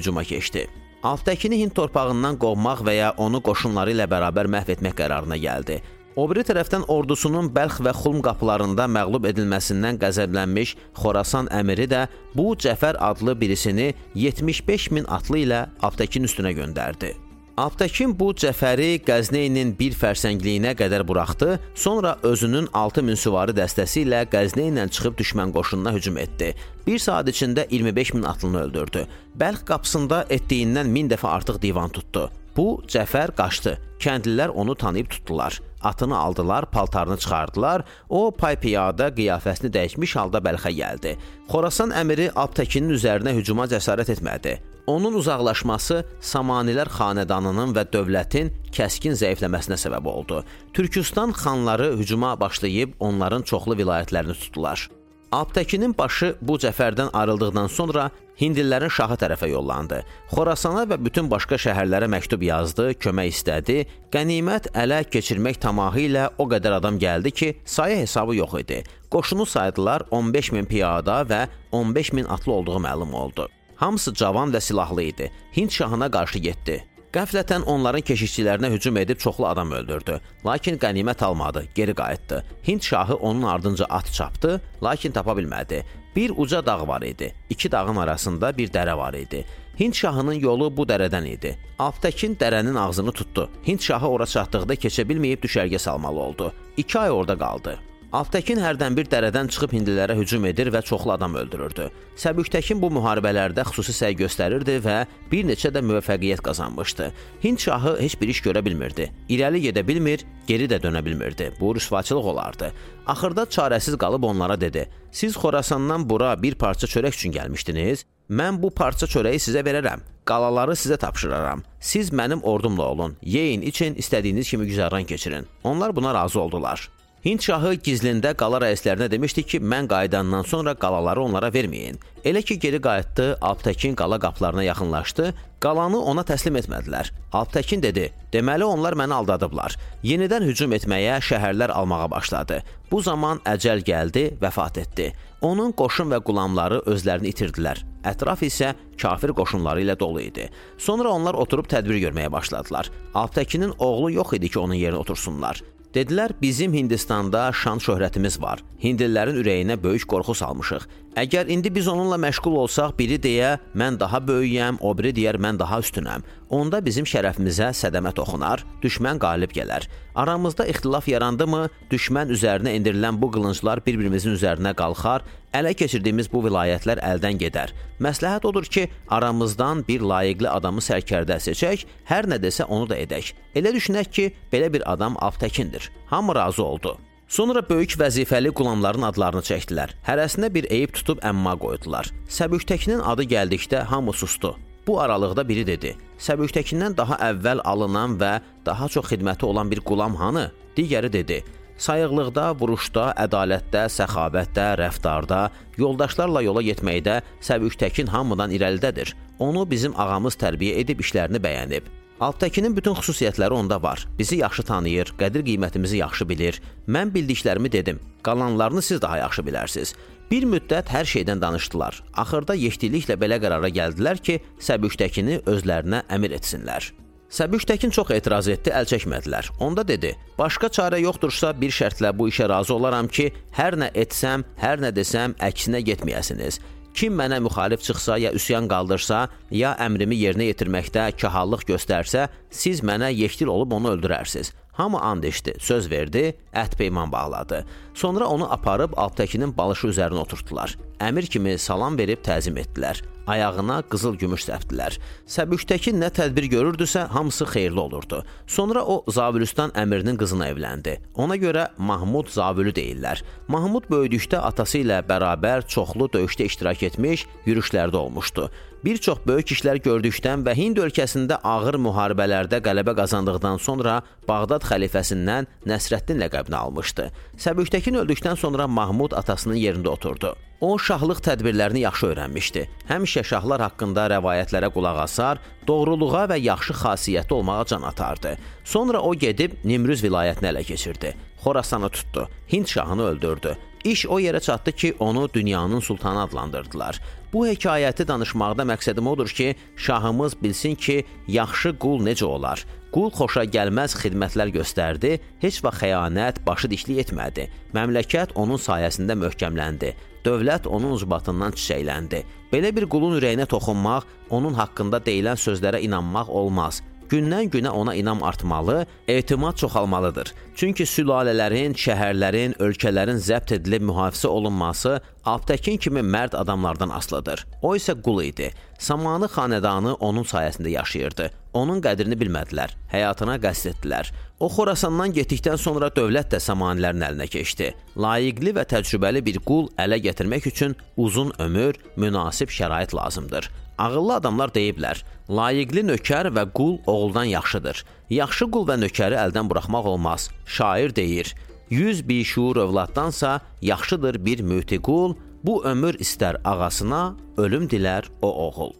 hücuma keçdi. Altdakini Hind torpağından qovmaq və ya onu qoşunları ilə bərabər məhv etmək qərarına gəldi. O biri tərəfdən ordusunun Bəlx və Xulm qapılarında məğlub edilməsindən qəzəblənmiş Xorasan əmiri də bu Cəfər adlı birisini 75 min atlı ilə Aptekin üstünə göndərdi. Aptekin bu Cəfəri Qəzneynin bir fərsəngliyinə qədər buraxdı, sonra özünün 6000 süvari dəstəsi ilə Qəzney ilə çıxıb düşmən qoşununa hücum etdi. Bir saat içində 25 min atlını öldürdü. Bəlx qapısında etdiyindən 1000 dəfə artıq divan tutdu. Bu Cəfər qaçdı. Kəndlilər onu tanıyıb tutdular. Atını aldılar, paltarını çıxardılar. O pay-piyada qiyafəsini dəyişmiş halda Bəlxə gəldi. Xorasan əmiri Aptekinin üzərinə hücuma cəsarət etmədi. Onun uzaqlaşması Samanilər xanədanının və dövlətin kəskin zəifləməsinə səbəb oldu. Türkistan xanları hücuma başlayıb onların çoxlu vilayətlərini tutdular. Aptekinin başı bu Cəfərdən ayrıldıqdan sonra Hindlilərin şahı tərəfə yollandı. Xorasana və bütün başqa şəhərlərə məktub yazdı, kömək istədi. Qənimət ələ keçirmək tamahı ilə o qədər adam gəldi ki, sayı hesabı yox idi. Qoşunu saydılar 15 min piyada və 15 min atlı olduğu məlum oldu. Hamısı cavan və silahlı idi. Hind şahına qarşı getdi. Qəflətən onların keşikçilərinə hücum edib çoxlu adam öldürdü. Lakin qənimət almadı, geri qayıtdı. Hind şahı onun ardınca at çapdı, lakin tapa bilmədi. Bir uca dağ var idi. İki dağın arasında bir dərə var idi. Hind şahının yolu bu dərədən idi. Aptekin dərənin ağzını tutdu. Hind şahı ora çatdıqda keçə bilməyib düşərgə salmalı oldu. 2 ay orada qaldı. Alptəkin hərdən bir dərədən çıxıb hindilərə hücum edir və çoxlu adam öldürürdü. Səbükdəkin bu müharibələrdə xüsusi səy göstərirdi və bir neçə də müvəffəqiyyət qazanmışdı. Hind şahı heç bir iş görə bilmirdi. İrəli gedə bilmir, geri də dönə bilmirdi. Bu rüsvaçılıq olardı. Axırda çarəsiz qalıb onlara dedi: "Siz Xorasandan bura bir parça çörək üçün gəlmişdiniz. Mən bu parça çörəyi sizə verərəm. Qalaları sizə tapşıraram. Siz mənim ordumla olun. Yeyin, için, istədiyiniz kimi güzəran keçirin." Onlar buna razı oldular. Hind şahı gizlində qala rəislərinə demişdi ki, mən qayıdandan sonra qalaları onlara verməyin. Elə ki geri qayıtdı, Alptəkin qala qapılarına yaxınlaşdı, qalanı ona təslim etmədilər. Alptəkin dedi: "Deməli onlar məni aldadıblar. Yenidən hücum etməyə, şəhərlər almağa başladı. Bu zaman əcəl gəldi, vəfat etdi. Onun qoşun və qulamları özlərini itirdilər. Ətraf isə kafir qoşunları ilə dolu idi. Sonra onlar oturub tədbir görməyə başladılar. Alptəkinin oğlu yox idi ki, onun yerinə otursunlar. Dedilər, bizim Hindistanda şan şöhrətimiz var. Hindlilərin ürəyinə böyük qorxu salmışıq. Əgər indi biz onunla məşğul olsaq, biri deyə mən daha böyüyəm, o biri deyər mən daha üstünəm. Onda bizim şərəfimizə sədəmə toxunar, düşmən qalib gələr. Aramızda ixtilaf yarandımı, düşmən üzərinə endirilən bu qılınclar bir-birimizin üzərinə qalxar, ələ keçirdiyimiz bu vilayətlər əldən gedər. Məsləhət odur ki, aramızdan bir layiqli adamı sərkərdə seçək, hər nə desə onu da edək. Elə düşünək ki, belə bir adam Avtəkindir. Hamı razı oldu. Sonra böyük vəzifəli qulamların adlarını çəkdilər. Hərəsinə bir eyib tutub əmma qoydular. Səbükdəkinin adı gəldikdə hamı sustu. Bu aralıqda biri dedi: "Səbükdəkindən daha əvvəl alınan və daha çox xidməti olan bir qulam hanı?" Digəri dedi: Sayıqlıqda, vuruşda, ədalətdə, səxavətdə, rəftarda, yoldaşlarla yola getməkdə Səbükdəkin hamıdan irəlidədir. Onu bizim ağamız tərbiyə edib işlərini bəyənib. Altdakının bütün xüsusiyyətləri onda var. Bizi yaxşı tanıyır, qədir-qiymətimizi yaxşı bilir. Mən bildiklərimi dedim. Qalanlarını siz daha yaxşı bilərsiniz. Bir müddət hər şeydən danışdılar. Axırda yekdiliklə belə qərara gəldilər ki, Səbükdəkini özlərinə əmir etsinlər. Səbükdəkin çox etiraz etdi, əl çəkmədilər. Onda dedi: "Başqa çarə yoxdursa bir şərtlə bu işə razı olaram ki, hər nə etsəm, hər nə desəm əksinə getməyəsiniz. Kim mənə müxalif çıxsa ya üsyan qaldırsa, ya əmrimi yerinə yetirməkdə kahallıq göstərsə, siz mənə yekdil olub onu öldürərsiniz. Hamı and içdi, söz verdi, ət peyman bağladı. Sonra onu aparıb Alptəkinin balışı üzərinə oturtdular. Əmir kimi salam verib təzim etdilər ayağına qızıl gümüş səpdilər. Səbükdəki nə tədbir görürdüsə, hamısı xeyirli olurdu. Sonra o Zavülüstan əmirinin qızına evləndi. Ona görə Mahmud Zavülü deyirlər. Mahmud böyüdükdə atası ilə bərabər çoxlu döyüşdə iştirak etmiş, yürüşlərdə olmuşdu. Bir çox böyük işlər gördükdən və Hind ölkəsində ağır müharibələrdə qələbə qazandıqdan sonra Bağdad xəlifəsindən Nəsrəddin ləqəbini almışdı. Səbükdəkin öldükdən sonra Mahmud atasının yerində oturdu. O şahlıq tədbirlərini yaxşı öyrənmişdi. Həmişə şahlar haqqında rəvayətlərə qulaq asar, doğruluğa və yaxşı xasiyyəti olmağa can atardı. Sonra o gedib Nimrüz vilayətini ələ keçirdi. Xorasanı tutdu. Hind şahını öldürdü. İş o yerə çatdı ki, onu dünyanın sultanı adlandırdılar. Bu hekayəti danışmaqda məqsədim odur ki, şahımız bilsin ki, yaxşı qul necə olar. Qul xoşa gəlməz xidmətlər göstərdi, heç vaxt xəyanət, başı dişlik etmədi. Məmləkət onun sayəsində möhkəmləndi. Dövlət onun ucbatından çiçəkləndi. Belə bir qulun ürəyinə toxunmaq, onun haqqında deyilən sözlərə inanmaq olmaz. Gündən-günə ona inam artmalı, etimad çoxalmalıdır. Çünki sülalələrin, şəhərlərin, ölkələrin zəbt edilib mühafizə olunması Aptekin kimi mərd adamlardan asılıdır. O isə qul idi. Samanı xanədanı onun sayəsində yaşayırdı. Onun qədrini bilmədilər, həyatına qəsd etdilər. O Xorasandan getdikdən sonra dövlət də Samanilərin əlinə keçdi. Layiqli və təcrübəli bir qul ələ gətirmək üçün uzun ömür, münasib şərait lazımdır. Ağıllı adamlar deyiblər: Layiqli nökər və qul oğuldan yaxşıdır. Yaxşı qul və nökəri əldən buraxmaq olmaz. Şair deyir: 100 bişuur övladdansa yaxşıdır bir mütiqul, bu ömür istər ağasına, ölüm dilər o oğul.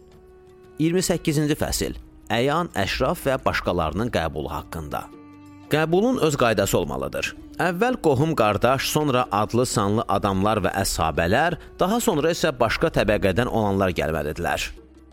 28-ci fəsil. Əyan, əşraf və başqalarının qəbulu haqqında. Qəbulun öz qaydası olmalıdır. Əvvəl qohum qardaş, sonra adlı sanlı adamlar və əshabələr, daha sonra isə başqa təbəqədən olanlar gəlməlidirlər.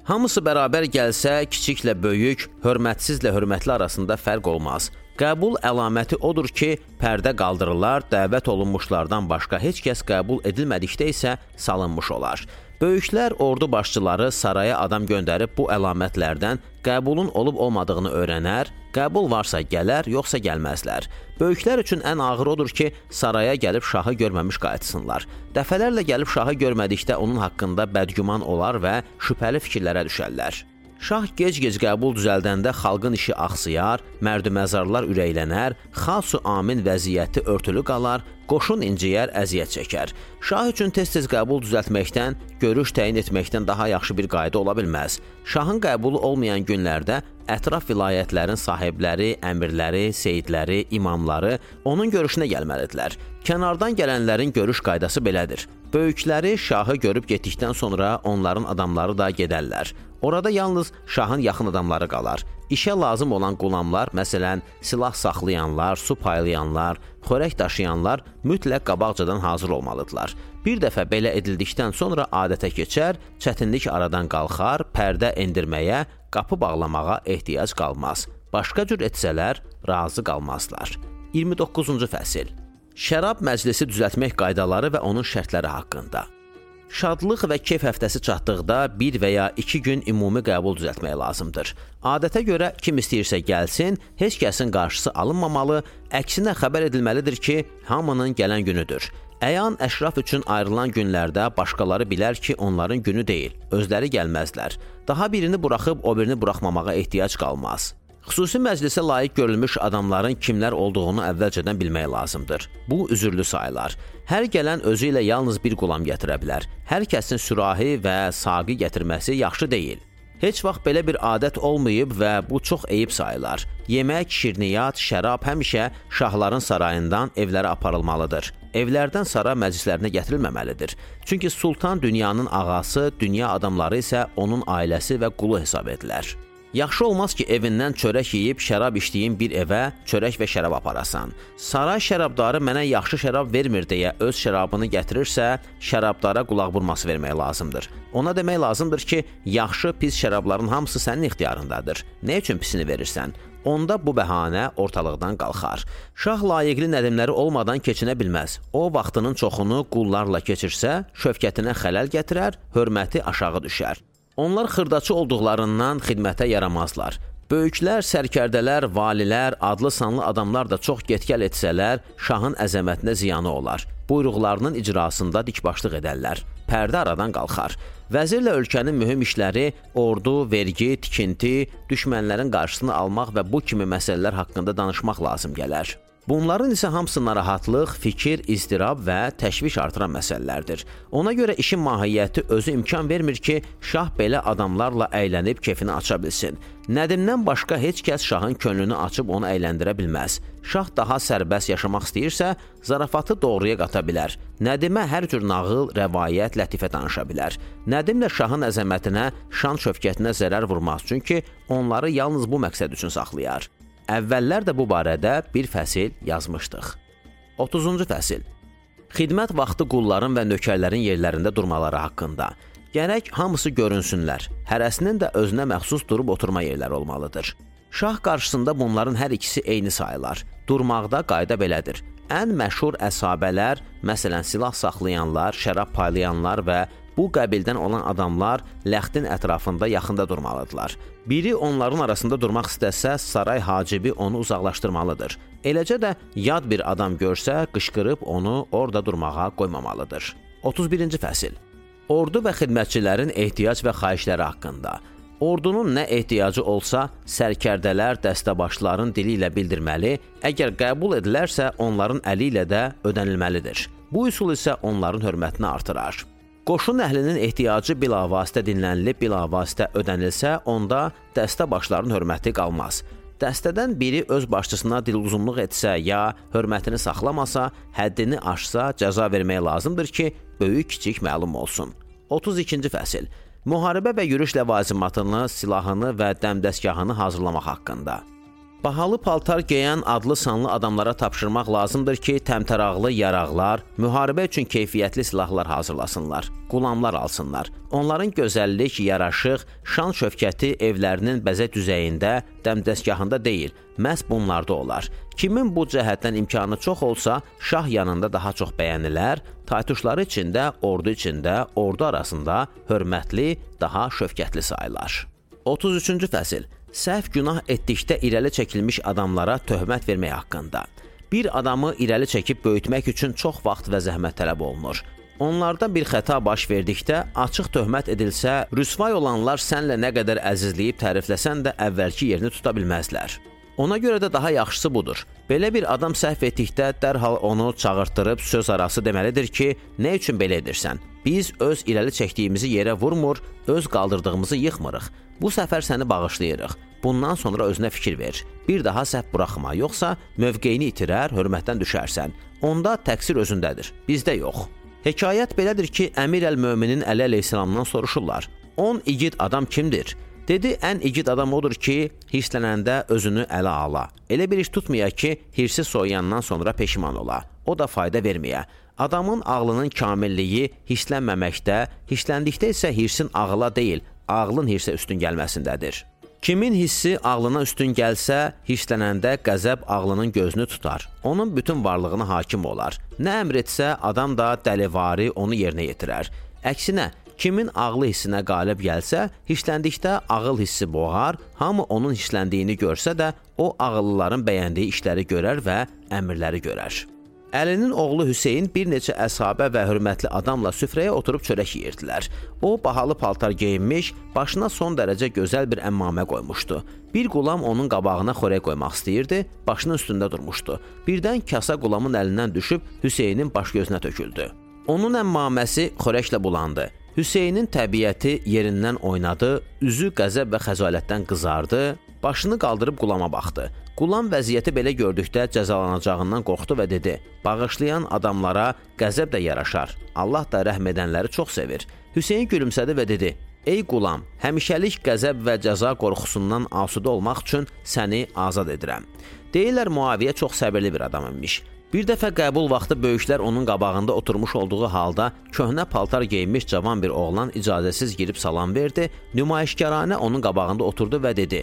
Hamısı bərabər gəlsə, kiçiklə böyük, hörmətsizlə hörmətli arasında fərq olmaz. Qəbul əlaməti odur ki, pərdə qaldırılar, dəvət olunmuşlardan başqa heç kəs qəbul edilmədikdə isə salınmış olar. Böyüklər ordu başçıları saraya adam göndərib bu əlamətlərdən qəbulun olub-olmadığını öyrənər, qəbul varsa gələr, yoxsa gəlməzlər. Böyüklər üçün ən ağır odur ki, saraya gəlib şahı görməmiş qayıtsınlar. Dəfələrlə gəlib şahı görmədikdə onun haqqında bədgüman olar və şübhəli fikirlərə düşərlər. Şah gec-gec qəbul düzəldəndə xalqın işi axsıyar, mərd-məzarlar ürəklənər, xasu amin vəziyyəti örtülü qalar, qoşun inciyər, əziyyət çəkər. Şah üçün tez-tez qəbul düzəltməkdən, görüş təyin etməkdən daha yaxşı bir qayda ola bilməz. Şahın qəbulu olmayan günlərdə ətraf vilayətlərin sahibləri, əmirləri, seyidləri, imamları onun görüşünə gəlməlidirlər. Kənardan gələnlərin görüş qaydası belədir. Böyükləri şahı görüb getdikdən sonra onların adamları da gedərlər. Orada yalnız şahın yaxın adamları qalar. İşə lazım olan qulamlar, məsələn, silah saxlayanlar, su paylayanlar, xörək daşıyanlar mütləq qabaqcadan hazır olmalıdırlar. Bir dəfə belə edildikdən sonra adətə keçər, çətinlik aradan qalxar, pərdə endirməyə, qapı bağlamağa ehtiyac qalmaz. Başqa cür etsələr, razı qalmazlar. 29-cu fəsil. Şərab məclisi düzəltmək qaydaları və onun şərtləri haqqında. Şadlıq və keyf həftəsi çatdıqda bir və ya iki gün ümumi qəbul düzəltmək lazımdır. Adətə görə kim istəyirsə gəlsin, heç kəsin qarşısı alınmamalı, əksinə xəbər edilməlidir ki, hamının gələn günüdür. Əyan əşraf üçün ayrılan günlərdə başqaları bilər ki, onların günü deyil, özləri gəlməzlər. Daha birini buraxıb o birini buraxmamağa ehtiyac qalmaz. Xüsusi məclisə layiq görülmüş adamların kimlər olduğunu əvvəlcədən bilmək lazımdır. Bu üzürlü sayılar. Hər gələn özü ilə yalnız bir qulam gətirə bilər. Hər kəsin sürahi və saqi gətirməsi yaxşı deyil. Heç vaxt belə bir adət olmayıb və bu çox eyib sayılar. Yemək, şirniyyat, şərab həmişə şahların sarayından evlərə aparılmalıdır. Evlərdən sara məclislərinə gətirilməməlidir. Çünki sultan dünyanın ağası, dünya adamları isə onun ailəsi və qulu hesab edilər. Yaxşı olmaz ki, evindən çörək yeyib şərab içdiyin bir evə çörək və şərab aparasan. Saray şərabdarı mənə yaxşı şərab vermir deyə öz şərabını gətirirsə, şərabdara qulaq vurması vermək lazımdır. Ona demək lazımdır ki, yaxşı, pis şərabların hamısı sənin ixtiyarındadır. Nə üçün pisini verirsən? Onda bu bəhanə ortalıqdan qalxar. Şah layiqli nədimləri olmadan keçinə bilməz. O vaxtının çoxunu qullarla keçirsə, şövkətinə xələl gətirər, hörməti aşağı düşər. Onlar xırdaçı olduqlarından xidmətə yaramazlar. Böyüklər, sərkərdələr, valilər, adlı sanlı adamlar da çox getgəl etsələr, şahın əzəmətinə ziyanı olar. Buyruqlarının icrasında dikbaşlıq edərlər. Pərdə aradan qalxar. Vəzirlə ölkənin mühüm işləri, ordu, vergi, tikinti, düşmənlərin qarşısını almaq və bu kimi məsələlər haqqında danışmaq lazım gələr. Bunların isə hamısı narahatlıq, fikir, izdirab və təşviş artıran məsələlərdir. Ona görə işin mahiyyəti özü imkan vermir ki, şah belə adamlarla əylənib kefini aça bilsin. Nədimdən başqa heç kəs şahın könlünü açıb onu əyləndirə bilməz. Şah daha sərbəst yaşamaq istəyirsə, zarafatı doğruya qata bilər. Nədimə hər cür nağıl, rəvayət, lətifə danışa bilər. Nədimlə şahın əzəmətinə, şan şövkətinə zərər vurmaz, çünki onları yalnız bu məqsəd üçün saxlayar. Əvvəllər də bu barədə bir fəsil yazmışdıq. 30-cu fəsil. Xidmət vaxtı qulların və nökərlərin yerlərində durmaları haqqında. Gərək hamısı görünsünlər. Hərəsinin də özünə məxsus durub oturma yerləri olmalıdır. Şah qarşısında bunların hər ikisi eyni sayılar. Durmaqda qayda belədir. Ən məşhur əsabələr, məsələn, silah saxlayanlar, şərab paylayanlar və bu qəbildən olan adamlar ləxtin ətrafında yaxında durmalıdırlar. Biri onların arasında durmaq istəsə, saray hacibi onu uzaqlaşdırmalıdır. Eləcə də yad bir adam görsə, qışqırıb onu orada durmağa qoymamalıdır. 31-ci fəsil. Ordu və xidmətçilərin ehtiyac və xahişləri haqqında. Ordunun nə ehtiyacı olsa, sərkərdələr dəstəbaşların dili ilə bildirməli, əgər qəbul edilərsə, onların əli ilə də ödənilməlidir. Bu üsul isə onların hörmətini artırar. Qoşun əhlinin ehtiyacı bilavasitə dinlənilib, bilavasitə ödənilsə, onda dəstə başların hörməti qalmaz. Dəstədən biri öz başçısına diluzunluq etsə ya hörmətini saxlamasa, həddini aşsa, cəza vermək lazımdır ki, böyük-kiçik məlum olsun. 32-ci fəsil. Müharibə və yürüş ləvazimatını, silahını və dəmdəstgahını hazırlamaq haqqında. Bahalı paltar geyən adlı sanlı adamlara tapşırmaq lazımdır ki, təmtəraqlı yaraqlar, müharibə üçün keyfiyyətli silahlar hazırlasınlar, qulamlar alsınlar. Onların gözəllik, yaraşıq, şan şövkəti evlərinin bəzək düzəyində, dəmdəstgahında deyil, məhz bunlarda olar. Kimin bu cəhətdən imkanı çox olsa, şah yanında daha çox bəyənilər, taytuşları içində, ordu içində, ordu arasında hörmətli, daha şövkətli sayılar. 33-cü fəsil səhv günah etdikdə irəli çəkilmiş adamlara töhmət vermək haqqında. Bir adamı irəli çəkib böyütmək üçün çox vaxt və zəhmət tələb olunur. Onlardan bir xəta baş verdikdə açıq töhmət edilsə, rüsvay olanlar sənlə nə qədər əzizləyib tərifləsən də əvvəlki yerini tuta bilməzlər. Ona görə də daha yaxşısı budur. Belə bir adam səhv etdikdə dərhal onu çağırtdırıb söz arası deməlidir ki, nə üçün belə edirsən? Biz öz irəli çəkdiyimizi yerə vurmur, öz qaldırdığımızı yıxmırıq. Bu səfər səni bağışlayırıq. Bundan sonra özünə fikir ver. Bir daha səhv buraxma, yoxsa mövqeyini itirər, hörmətdən düşərsən. Onda təqsir özündədir, bizdə yox. Hekayət belədir ki, Əmir əl-Möminin Əli əleyhissalamdan soruşurlar. 10 igid adam kimdir? Dedi, ən igid adam odur ki, hirslənəndə özünü ələ ala. Elə bir iş tutmaya ki, hirsi soyuyandan sonra peşiman ola. O da fayda verməyə. Adamın ağlının kamilliyi hirslənməməkdə, hirsləndikdə isə hirsin ağıla deyil, ağlın hirsə üstün gəlməsindədir. Kimin hissi ağlına üstün gəlsə, hirslənəndə qəzəb ağlının gözünü tutar. Onun bütün varlığına hakim olar. Nə əmr etsə, adam da dəlivari onu yerinə yetirər. Əksinə, kimin ağlı hissinə qalib gəlsə, hirsləndikdə ağıl hissi boğar, hamı onun hirsləndiyini görsə də, o ağıllıların bəyəndiyi işləri görər və əmrləri görər. Əlinin oğlu Hüseyn bir neçə əshabə və hörmətli adamla süfrəyə oturub çörək yeyirdilər. O bahalı paltar geyinmiş, başına son dərəcə gözəl bir əmmamə qoymuşdu. Bir qulam onun qabağına xörək qoymaq istəyirdi, başının üstündə durmuşdu. Birdən kasa qulamın əlindən düşüb Hüseynin baş gözünə töküldü. Onun əmmaməsi xörəklə bulandı. Hüseynin təbiəti yerindən oynadı, üzü qəzəb və xəcalətdən qızardı, başını qaldırıb qulama baxdı. Qulam vəziyyəti belə gördükdə cəzalanacağından qorxdu və dedi: "Bağışlayan adamlara qəzəb də yaraşar. Allah da rəhm edənləri çox sevir." Hüseyn gülümsədi və dedi: "Ey qulam, həmişəlik qəzəb və cəza qorxusundan asudə olmaq üçün səni azad edirəm." Deyirlər Muaviyə çox səbirli bir adam imiş. Bir dəfə qəbul vaxtı böyüklər onun qabağında oturmuş olduğu halda köhnə paltar geyinmiş cavan bir oğlan icazəsiz girib salam verdi, nümayişkaranə onun qabağında oturdu və dedi: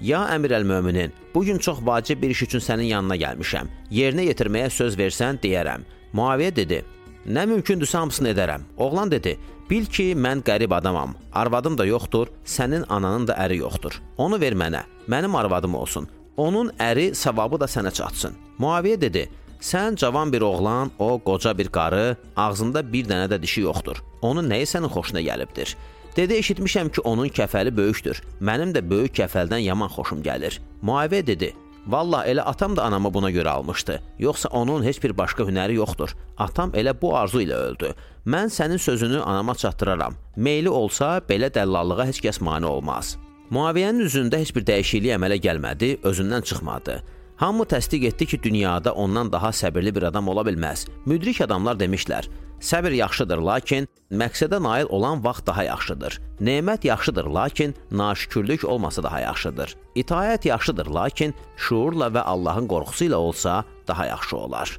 Ya Əmir əl-Möminin, bu gün çox vacib bir iş üçün sənin yanına gəlmişəm. Yerinə yetirməyə söz versən, deyərəm. Muaviyə dedi: Nə mümkündürsə hamısını edərəm. Oğlan dedi: Bil ki, mən qərib adamam. Arvadım da yoxdur, sənin ananın da əri yoxdur. Onu ver mənə. Mənim arvadım olsun. Onun əri savabı da sənə çatsın. Muaviyə dedi: Sən cavan bir oğlan, o qoca bir qarı, ağzında bir dənə də dişi yoxdur. Onun nəyi sənin xoşuna gəlibdir? Dedi, eşitmişəm ki, onun kəfəli böyükdür. Mənim də böyük kəfəldən yaman xoşum gəlir. Muaviyə dedi, Vallah elə atam da anamı buna görə almışdı. Yoxsa onun heç bir başqa hünəri yoxdur. Atam elə bu arzu ilə öldü. Mən sənin sözünü anama çatdıraram. Meyli olsa belə dəllallığa heç kəs mane olmaz. Muaviyənin üzündə heç bir dəyişiklik əmələ gəlmədi, özündən çıxmadı. Hamı təsdiq etdi ki, dünyada ondan daha səbirli bir adam ola bilməz. Müdrik adamlar demişlər: Səbir yaxşıdır, lakin məqsədə nail olan vaxt daha yaxşıdır. Nemət yaxşıdır, lakin naşükürlük olmasa daha yaxşıdır. İtaət yaxşıdır, lakin şuurla və Allahın qorxusu ilə olsa daha yaxşı olar.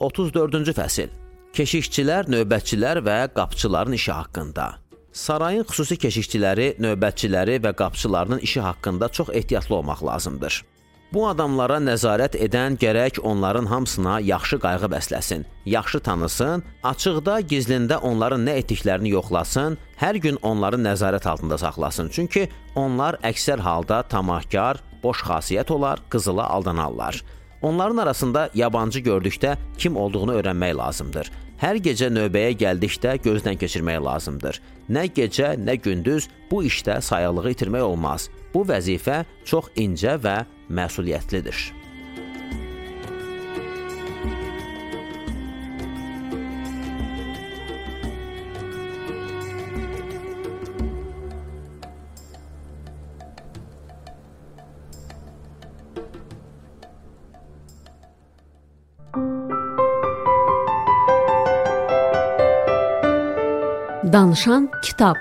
34-cü fəsil. Keşikçilər, növbətçilər və qapıçıların işi haqqında. Sarayın xüsusi keşikçiləri, növbətçiləri və qapıçılarının işi haqqında çox ehtiyatlı olmaq lazımdır. Bu adamlara nəzarət edən gərək onların hamısına yaxşı qayğı bəsləsin, yaxşı tanısın, açıqda, gizlində onların nə etdiklərini yoxlasın, hər gün onları nəzarət altında saxlasın. Çünki onlar əksər halda tamahkar, boş xasiyyət olar, qızıla aldanarlar. Onların arasında yabancı gördükdə kim olduğunu öyrənmək lazımdır. Hər gecə növbəyə gəldikdə gözdən keçirmək lazımdır. Nə gecə, nə gündüz bu işdə sayıqlığı itirmək olmaz. Bu vəzifə çox incə və məsuliyyətlidir. Danışan kitab